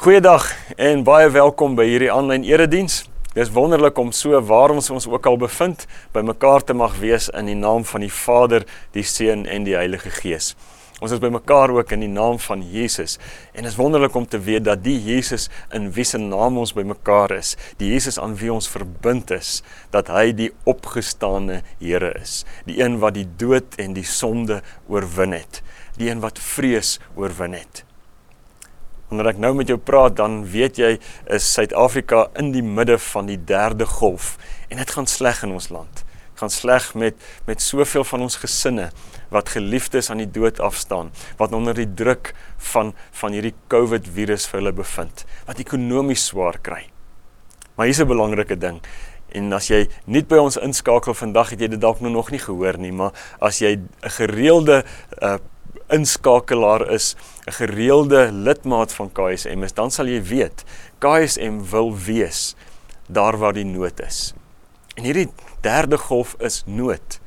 Goeiedag en baie welkom by hierdie aanlyn erediens. Dit is wonderlik om so waar ons ons ook al bevind by mekaar te mag wees in die naam van die Vader, die Seun en die Heilige Gees. Ons is by mekaar ook in die naam van Jesus en is wonderlik om te weet dat die Jesus in wie se naam ons by mekaar is, die Jesus aan wie ons verbind is, dat hy die opgestane Here is, die een wat die dood en die sonde oorwin het, die een wat vrees oorwin het. Wanneer ek nou met jou praat, dan weet jy is Suid-Afrika in die midde van die derde golf en dit gaan sleg in ons land. Dit gaan sleg met met soveel van ons gesinne wat geliefdes aan die dood afstaan, wat onder die druk van van hierdie COVID virus vir hulle bevind, wat ekonomies swaar kry. Maar hier's 'n belangrike ding. En as jy nie by ons inskakel vandag het jy dit dalk nog nie gehoor nie, maar as jy 'n gereelde uh, inskakelaar is, 'n gereelde lidmaat van KSM is, dan sal jy weet KSM wil wees daar waar die nood is. En hierdie derde golf is nood.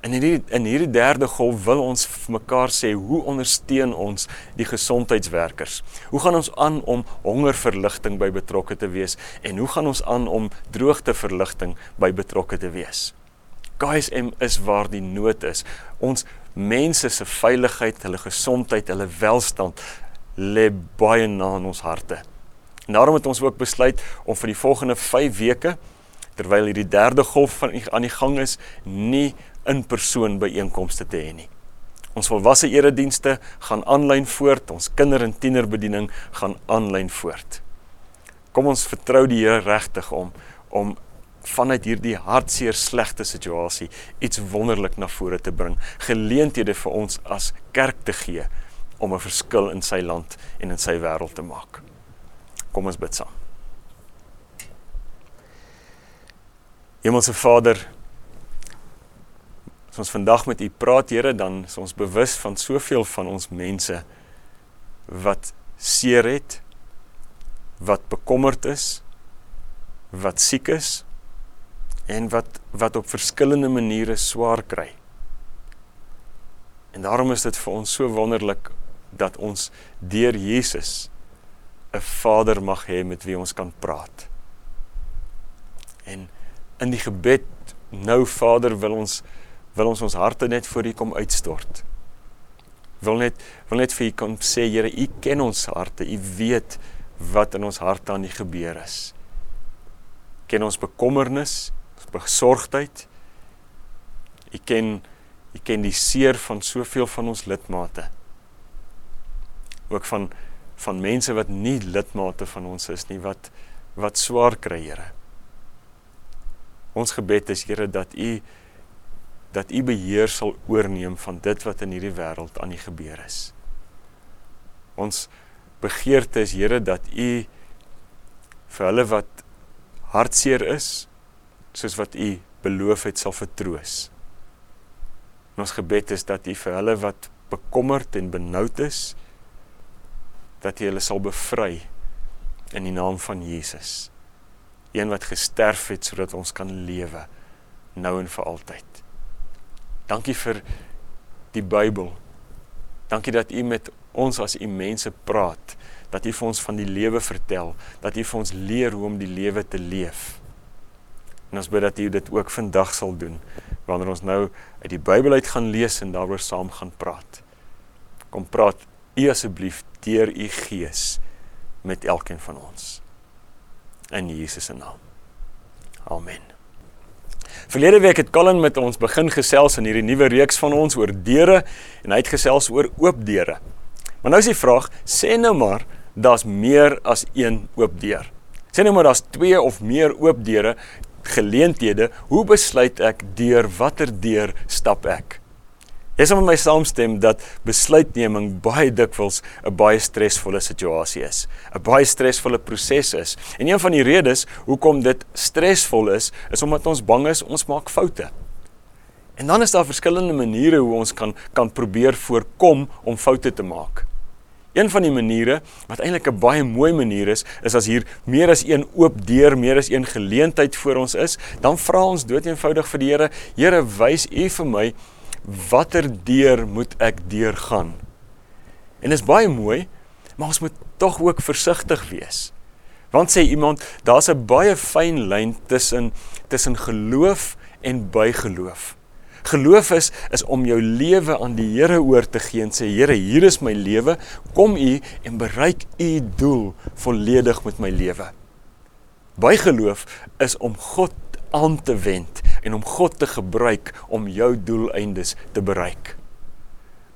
En in hierdie in hierdie derde golf wil ons mekaar sê hoe ondersteun ons die gesondheidswerkers? Hoe gaan ons aan om hongerverligting by betrokke te wees en hoe gaan ons aan om droogteverligting by betrokke te wees? KSM is waar die nood is. Ons mense se veiligheid, hulle gesondheid, hulle welstand lê baie na in ons harte. En daarom het ons ook besluit om vir die volgende 5 weke terwyl hierdie derde golf van aan die gang is, nie in persoon byeenkomste te hê nie. Ons volwasse eredienste gaan aanlyn voort, ons kinder- en tienerbediening gaan aanlyn voort. Kom ons vertrou die Here regtig om om vanuit hierdie hartseer slegte situasie iets wonderlik na vore te bring, geleenthede vir ons as kerk te gee om 'n verskil in sy land en in sy wêreld te maak. Kom ons bid saam. Hemelse Vader, as ons vandag met U praat, Here, dan is ons bewus van soveel van ons mense wat seer het, wat bekommerd is, wat siek is, en wat wat op verskillende maniere swaar kry. En daarom is dit vir ons so wonderlik dat ons deur Jesus 'n Vader mag hê met wie ons kan praat. En in die gebed nou Vader wil ons wil ons ons harte net voor U kom uitstort. Wil net wil net vir U kom sê Here, U ken ons harte. U weet wat in ons harte aan die gebeur is. Ken ons bekommernis, besorgdheid. U ken u ken die seer van soveel van ons lidmate. Ook van van mense wat nie lidmate van ons is nie wat wat swaar kry, Here. Ons gebed is Here dat u dat u beheer sal oorneem van dit wat in hierdie wêreld aan die gebeur is. Ons begeerte is Here dat u vir hulle wat hartseer is, soos wat u beloof het sal vertroos. En ons gebed is dat u vir hulle wat bekommerd en benoud is dat u hulle sal bevry in die naam van Jesus. Een wat gesterf het sodat ons kan lewe nou en vir altyd. Dankie vir die Bybel. Dankie dat u met ons as u mense praat, dat u vir ons van die lewe vertel, dat u vir ons leer hoe om die lewe te leef. En ons bid dat U dit ook vandag sal doen wanneer ons nou uit die Bybel uit gaan lees en daaroor saam gaan praat. Kom praat U asseblief deur U Gees met elkeen van ons. In Jesus se naam. Amen. Verlede week het Colin met ons begin gesels in hierdie nuwe reeks van ons oor deure en hy het gesels oor oop deure. Maar nou is die vraag, sê nou maar daar's meer as een oop deur. Sê nou maar daar's twee of meer oop deure geleenthede, hoe besluit ek deur watter deur stap ek? Jy sal met my saamstem dat besluitneming baie dikwels 'n baie stresvolle situasie is, 'n baie stresvolle proses is. En een van die redes hoekom dit stresvol is, is omdat ons bang is ons maak foute. En dan is daar verskillende maniere hoe ons kan kan probeer voorkom om foute te maak. Een van die maniere wat eintlik 'n baie mooi manier is, is as hier meer as een oop deur, meer as een geleentheid voor ons is, dan vra ons doeteenvoudig vir die Here, Here, wys U vir my watter deur moet ek deurgaan? En dit is baie mooi maar ons moet tog ook versigtig wees. Want sê iemand, daar's 'n baie fyn lyn tussen tussen geloof en bygeloof. Geloof is is om jou lewe aan die Here oor te gee en sê Here, hier is my lewe, kom U en bereik U doel volledig met my lewe. Bygeloof is om God aan te wend en om God te gebruik om jou doeleindes te bereik.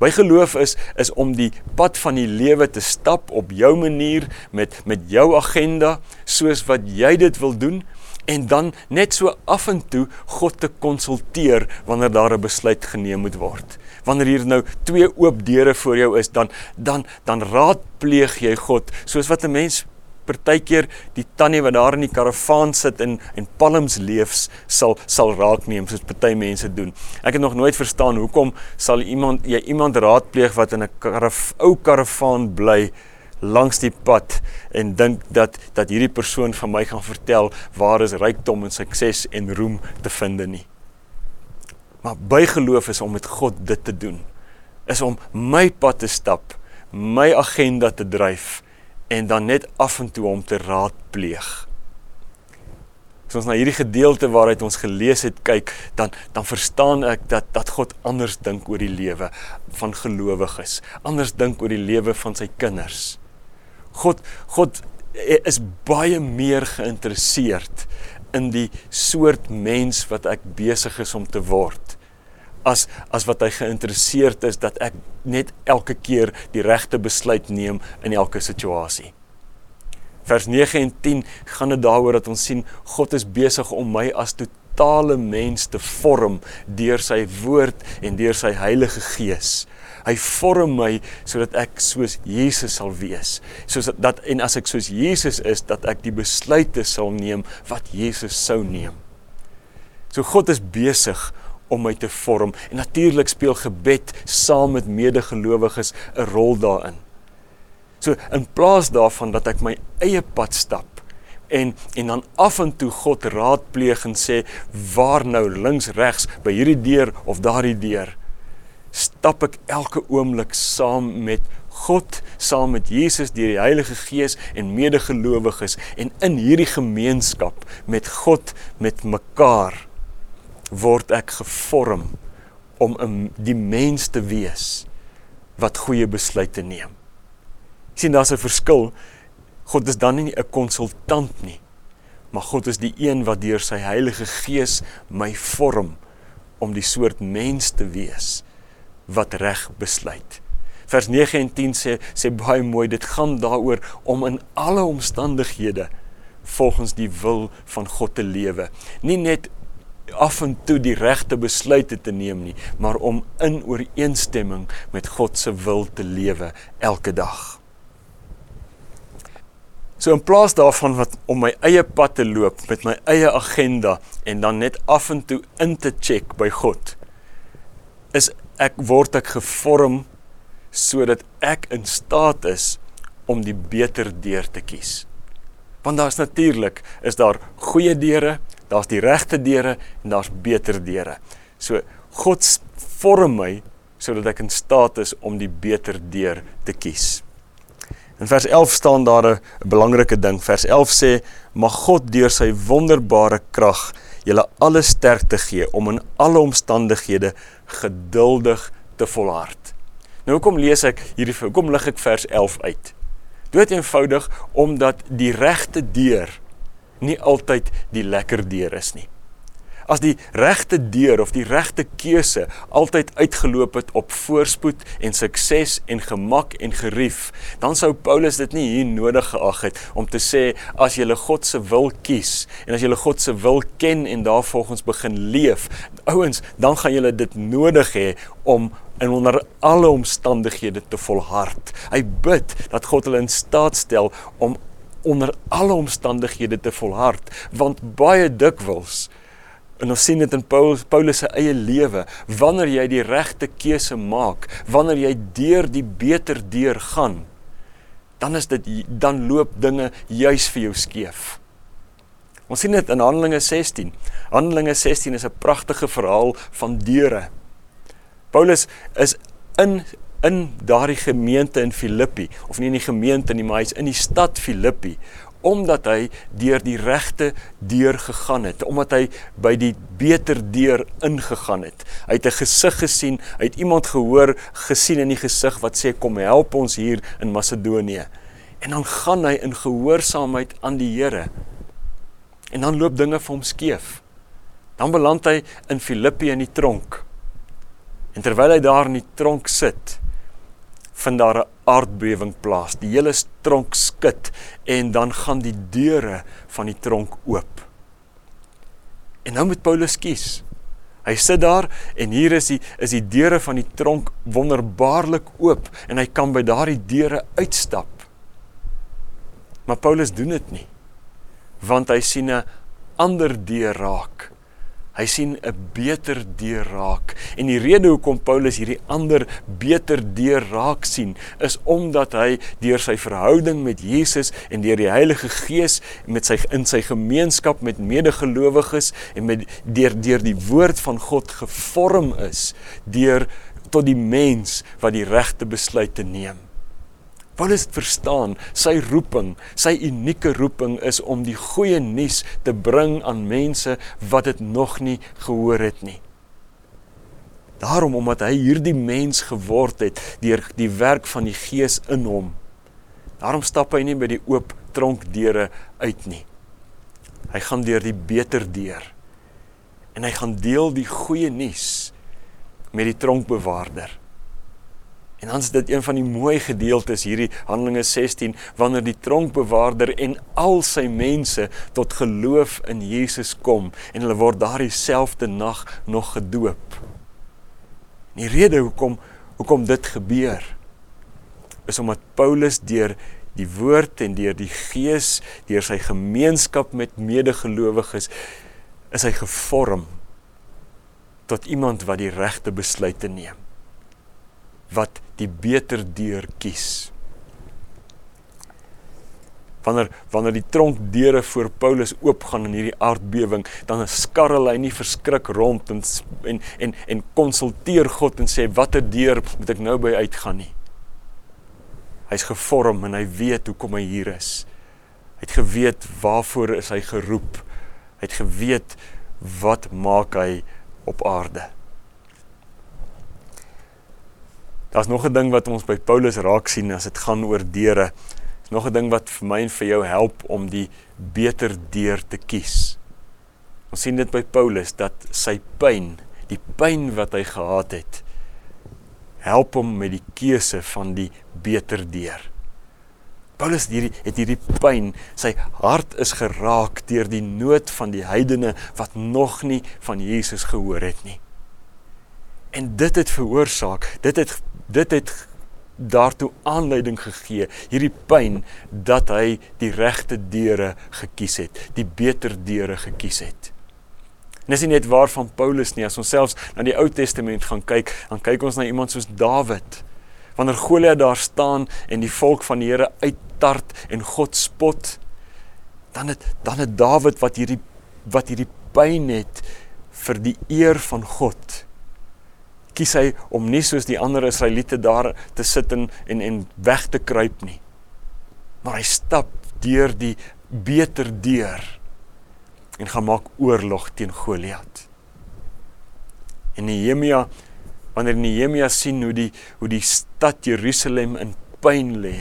My geloof is is om die pad van die lewe te stap op jou manier met met jou agenda soos wat jy dit wil doen en dan net so af en toe God te konsulteer wanneer daar 'n besluit geneem moet word. Wanneer hier nou twee oop deure voor jou is, dan dan dan raadpleeg jy God soos wat 'n mens partykeer die tannie wat daar in die karavaan sit en en palms leefs sal sal raakneem soos party mense doen. Ek het nog nooit verstaan hoekom sal iemand jy iemand raadpleeg wat in 'n karaf, ou karavaan bly langs die pad en dink dat dat hierdie persoon van my gaan vertel waar is rykdom en sukses en roem te vind nie. Maar bygeloof is om met God dit te doen. Is om my pad te stap, my agenda te dryf en dan net af en toe om te raadpleeg. As ons na hierdie gedeelte waaruit ons gelees het kyk, dan dan verstaan ek dat dat God anders dink oor die lewe van gelowiges, anders dink oor die lewe van sy kinders. God God is baie meer geïnteresseerd in die soort mens wat ek besig is om te word as as wat hy geïnteresseerd is dat ek net elke keer die regte besluit neem in elke situasie. Vers 9 en 10 gaan dit daaroor dat ons sien God is besig om my as totale mens te vorm deur sy woord en deur sy Heilige Gees. Hy vorm my sodat ek soos Jesus sal wees. Soos dat en as ek soos Jesus is, dat ek die besluite sal neem wat Jesus sou neem. So God is besig om my te vorm en natuurlik speel gebed saam met medegelowiges 'n rol daarin. So in plaas daarvan dat ek my eie pad stap en en dan af en toe God raadpleeg en sê waar nou links regs by hierdie deur of daardie deur stap ek elke oomblik saam met God saam met Jesus deur die Heilige Gees en medegelowiges en in hierdie gemeenskap met God met mekaar word ek gevorm om 'n die mens te wees wat goeie besluite neem. sien daar's 'n verskil. God is dan nie 'n konsultant nie, maar God is die een wat deur sy Heilige Gees my vorm om die soort mens te wees wat reg besluit. Vers 9 en 10 sê sê baie mooi dit gaan daaroor om in alle omstandighede volgens die wil van God te lewe. Nie net af en toe die regte besluite te neem nie, maar om in ooreenstemming met God se wil te lewe elke dag. So in plaas daarvan wat om my eie pad te loop met my eie agenda en dan net af en toe in te check by God, is ek word ek gevorm sodat ek in staat is om die beter deur te kies. Want daar's natuurlik is daar goeie deure daar's die regte deure en daar's beter deure. So God vorm my sodat ek in staat is om die beter deur te kies. In vers 11 staan daar 'n belangrike ding. Vers 11 sê: "Mag God deur sy wonderbare krag julle alle sterkte gee om in alle omstandighede geduldig te volhard." Nou hoekom lees ek hierdie hoekom lig ek vers 11 uit? Dood eenvoudig omdat die regte deur nie altyd die lekker deur is nie. As die regte deur of die regte keuse altyd uitgeloop het op voorspoed en sukses en gemak en gerief, dan sou Paulus dit nie hier nodig geag het om te sê as jy God se wil kies en as jy God se wil ken en daarvolgens begin leef, ouens, dan gaan jy dit nodig hê om en onder alle omstandighede te volhard. Hy bid dat God hulle in staat stel om onder alle omstandighede te volhard want baie dikwels en ons sien dit in Paulus Paulus se eie lewe. Wanneer jy die regte keuse maak wanneer jy deur die beter deur gaan dan is dit dan loop dinge juis vir jou skeef. Ons sien dit in Handelinge 16 Handelinge 16 is 'n pragtige verhaal van deure. Paulus is in in daardie gemeente in Filippi of nie in die gemeente nie, maar hy's in die stad Filippi omdat hy deur die regte deur gegaan het, omdat hy by die beter deur ingegaan het. Hy het 'n gesig gesien, hy het iemand gehoor, gesien in die gesig wat sê kom help ons hier in Macedonië. En dan gaan hy in gehoorsaamheid aan die Here. En dan loop dinge vir hom skeef. Dan beland hy in Filippi in die tronk. En terwyl hy daar in die tronk sit, vind daar 'n aardbewing plaas. Die hele tronk skud en dan gaan die deure van die tronk oop. En nou moet Paulus kies. Hy sit daar en hier is die is die deure van die tronk wonderbaarlik oop en hy kan by daardie deure uitstap. Maar Paulus doen dit nie. Want hy sien 'n ander deur raak Hy sien 'n beter deur raak. En die rede hoekom Paulus hierdie ander beter deur raak sien, is omdat hy deur sy verhouding met Jesus en deur die Heilige Gees met sy in sy gemeenskap met medegelowiges en met deur deur die woord van God gevorm is deur tot die mens wat die regte besluite neem. Paulus verstaan sy roeping, sy unieke roeping is om die goeie nuus te bring aan mense wat dit nog nie gehoor het nie. Daarom omdat hy hierdie mens geword het deur die werk van die Gees in hom. Daarom stap hy nie by die oop tronkdeure uit nie. Hy gaan deur die beter deur. En hy gaan deel die goeie nuus met die tronkbewaarder. En dan is dit een van die mooi gedeeltes hierdie Handelinge 16 wanneer die tronkbewaarder en al sy mense tot geloof in Jesus kom en hulle word daardie selfde nag nog gedoop. Die rede hoekom hoekom dit gebeur is omdat Paulus deur die woord en deur die gees deur sy gemeenskap met medegelowiges is hy gevorm tot iemand wat die regte besluite neem wat die beter deur kies. Wanneer wanneer die tronkdeure voor Paulus oopgaan in hierdie aardbewing, dan skarrel hy nie verskrik rond en en en, en konsulteer God en sê watter deur moet ek nou by uitgaan nie. Hy's gevorm en hy weet hoekom hy hier is. Hy het geweet waarvoor is hy geroep. Hy het geweet wat maak hy op aarde. Daar's nog 'n ding wat ons by Paulus raak sien as dit gaan oor deure. Is nog 'n ding wat vir my en vir jou help om die beter deur te kies. Ons sien dit by Paulus dat sy pyn, die pyn wat hy gehad het, help hom met die keuse van die beter deur. Paulus hierdie het hierdie pyn, sy hart is geraak deur die nood van die heidene wat nog nie van Jesus gehoor het nie. En dit het veroorsaak, dit het dit het daartoe aanleiding gegee hierdie pyn dat hy die regte deure gekies het, die beter deure gekies het. En dis nie net waar van Paulus nie, as ons selfs na die Ou Testament gaan kyk, dan kyk ons na iemand soos Dawid. Wanneer Goliat daar staan en die volk van die Here uittart en God spot, dan het dan het Dawid wat hierdie wat hierdie pyn het vir die eer van God kies hy om nie soos die ander Israeliete daar te sit en en, en weg te kruip nie. Maar hy stap deur die beter deur en gaan maak oorlog teen Goliat. En Nehemia wanneer Nehemia sien hoe die hoe die stad Jerusalem in pyn lê,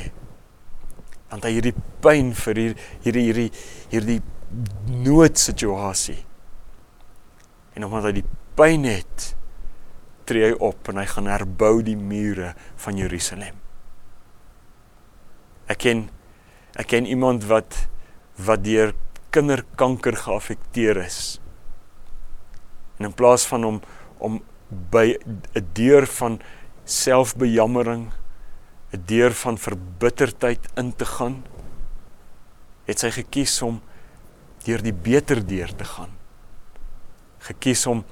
want hy hierdie pyn vir hier, hierdie hierdie hierdie noodsituasie. En omdat hy die pyn het, tree hy op en hy gaan herbou die mure van Jerusalem. Ek ken ek ken iemand wat wat deur kinderkanker geaffekteer is. En in plaas van om om by 'n deur van selfbejammering, 'n deur van verbitterdheid in te gaan, het sy gekies om deur die beter deur te gaan. Gekies om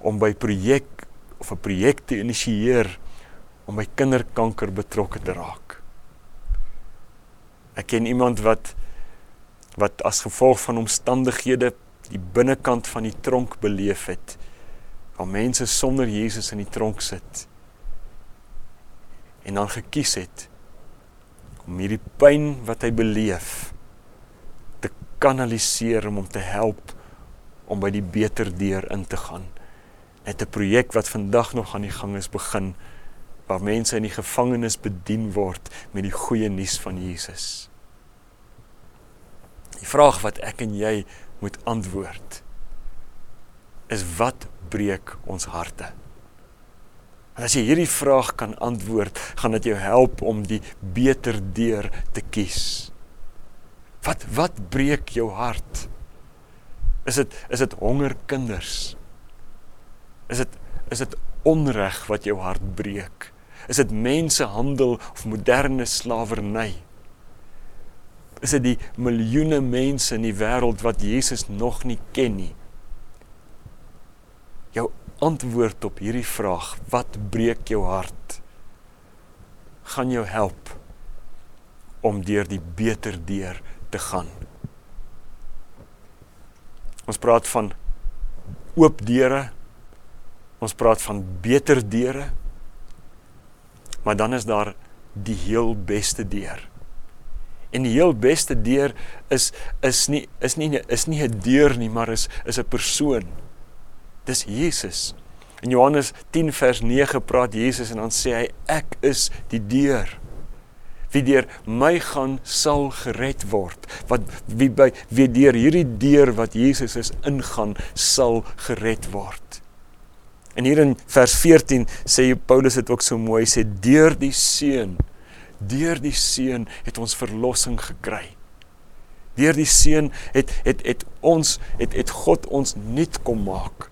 om by projek of 'n projek te initieer om by kinderkanker betrokke te raak. Ek ken iemand wat wat as gevolg van omstandighede die binnekant van die tronk beleef het. Waar mense sonder Jesus in die tronk sit. en dan gekies het om hierdie pyn wat hy beleef te kanaliseer om hom te help om by die beter deur in te gaan. Net 'n projek wat vandag nog aan die gang is begin waar mense in die gevangenis bedien word met die goeie nuus van Jesus. Die vraag wat ek en jy moet antwoord is wat breek ons harte? En as jy hierdie vraag kan antwoord, gaan dit jou help om die beter deur te kies. Wat wat breek jou hart? Is dit is dit honger kinders? Is dit is dit onreg wat jou hart breek? Is dit mensehandel of moderne slawerny? Is dit die miljoene mense in die wêreld wat Jesus nog nie ken nie? Jou antwoord op hierdie vraag, wat breek jou hart? gaan jou help om deur die beter deur te gaan. Ons praat van oop deure. Ons praat van beter deure. Maar dan is daar die heel beste deur. En die heel beste deur is is nie is nie is nie 'n deur nie, maar is is 'n persoon. Dis Jesus. In Johannes 10 vers 9 praat Jesus en dan sê hy ek is die deur. Wie deur my gaan sal gered word. Wat wie by wie deur hierdie deur wat Jesus is ingaan sal gered word. En hier in vers 14 sê Paulus dit ook so mooi sê deur die seun deur die seun het ons verlossing gekry. Deur die seun het het het ons het het God ons nuut kom maak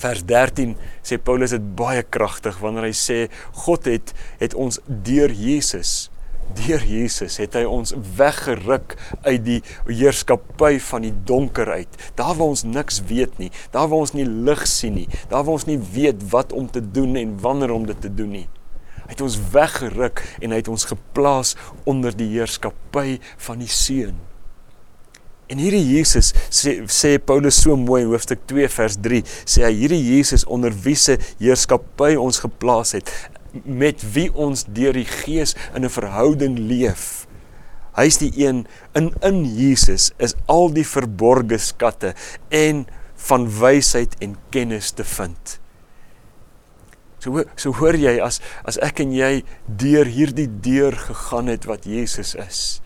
vers 13 sê Paulus dit baie kragtig wanneer hy sê God het het ons deur Jesus deur Jesus het hy ons weggeruk uit die heerskappy van die donker uit. Daar waar ons niks weet nie, daar waar ons nie lig sien nie, daar waar ons nie weet wat om te doen en wanneer om dit te doen nie. Hy het ons weggeruk en hy het ons geplaas onder die heerskappy van die seun. En hierdie Jesus sê sê Paulus so mooi in hoofstuk 2 vers 3 sê hy hierdie Jesus onder wie se heerskappy ons geplaas het met wie ons deur die gees in 'n verhouding leef. Hy's die een in in Jesus is al die verborgde skatte en van wysheid en kennis te vind. So so hoor jy as as ek en jy deur hierdie deur gegaan het wat Jesus is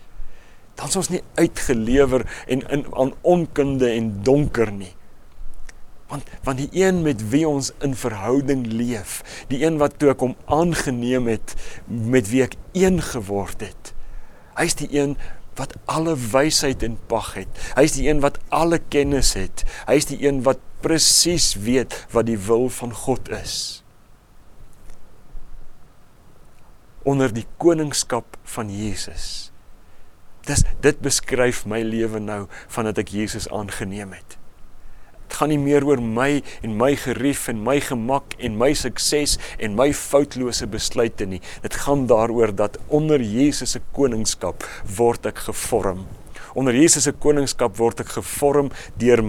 dan is ons nie uitgelewer en in aan onkunde en donker nie. Want want die een met wie ons in verhouding leef, die een wat toe ek hom aangeneem het met wie ek een geword het. Hy's die een wat alle wysheid in pag het. Hy's die een wat alle kennis het. Hy's die een wat presies weet wat die wil van God is. Onder die koningskap van Jesus Dis dit beskryf my lewe nou vandat ek Jesus aangeneem het. Dit gaan nie meer oor my en my gerief en my gemak en my sukses en my foutlose besluite nie. Dit gaan daaroor dat onder Jesus se koningskap word ek gevorm. Onder Jesus se koningskap word ek gevorm deur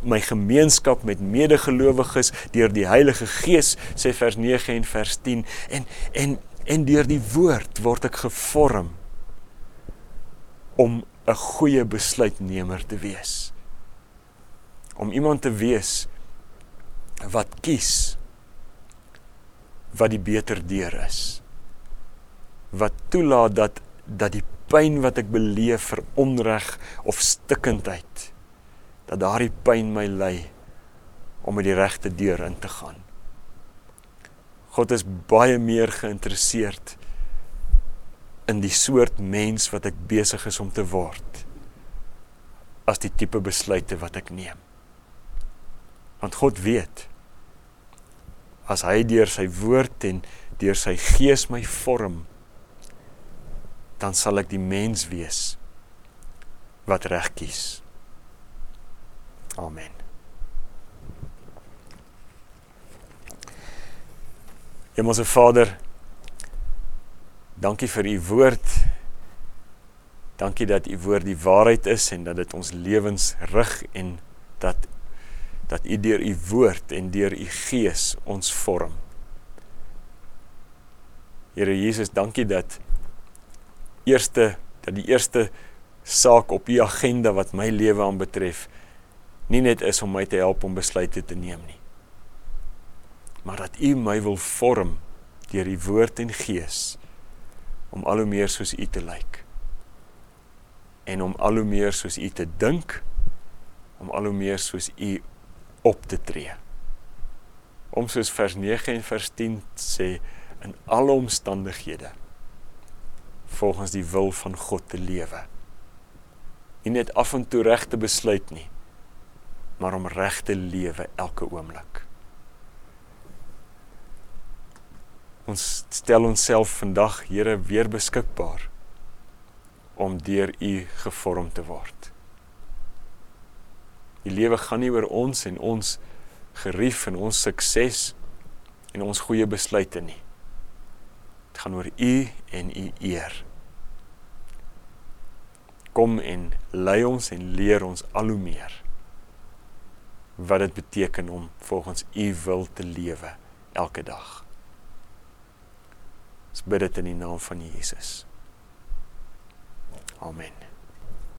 my gemeenskap met medegelowiges, deur die Heilige Gees, sê vers 9 en vers 10 en en en deur die woord word ek gevorm om 'n goeie besluitnemer te wees. Om iemand te wees wat kies wat die beter deur is. Wat toelaat dat dat die pyn wat ek beleef vir onreg of stikkindheid dat daardie pyn my lei om met die regte deur in te gaan. God is baie meer geïnteresseerd in die soort mens wat ek besig is om te word as die tipe besluite wat ek neem. Want God weet as hy deur sy woord en deur sy gees my vorm dan sal ek die mens wees wat reg kies. Amen. Hemelse Vader, Dankie vir u woord. Dankie dat u woord die waarheid is en dat dit ons lewens rig en dat dat u deur u woord en deur u gees ons vorm. Here Jesus, dankie dat eerste dat die eerste saak op u agenda wat my lewe aanbetref nie net is om my te help om besluite te neem nie. Maar dat u my wil vorm deur die woord en gees om al hoe meer soos u te lyk. En om al hoe meer soos u te dink, om al hoe meer soos u op te tree. Om soos vers 9 en vers 10 sê in alle omstandighede volgens die wil van God te lewe. Nie net af en toe reg te besluit nie, maar om reg te lewe elke oomblik. Ons stel onsself vandag, Here, weer beskikbaar om deur U gevorm te word. Die lewe gaan nie oor ons en ons gerief en ons sukses en ons goeie besluite nie. Dit gaan oor U en U eer. Kom en lei ons en leer ons al hoe meer wat dit beteken om volgens U wil te lewe elke dag. Ons bid dit in die naam van Jesus. Amen.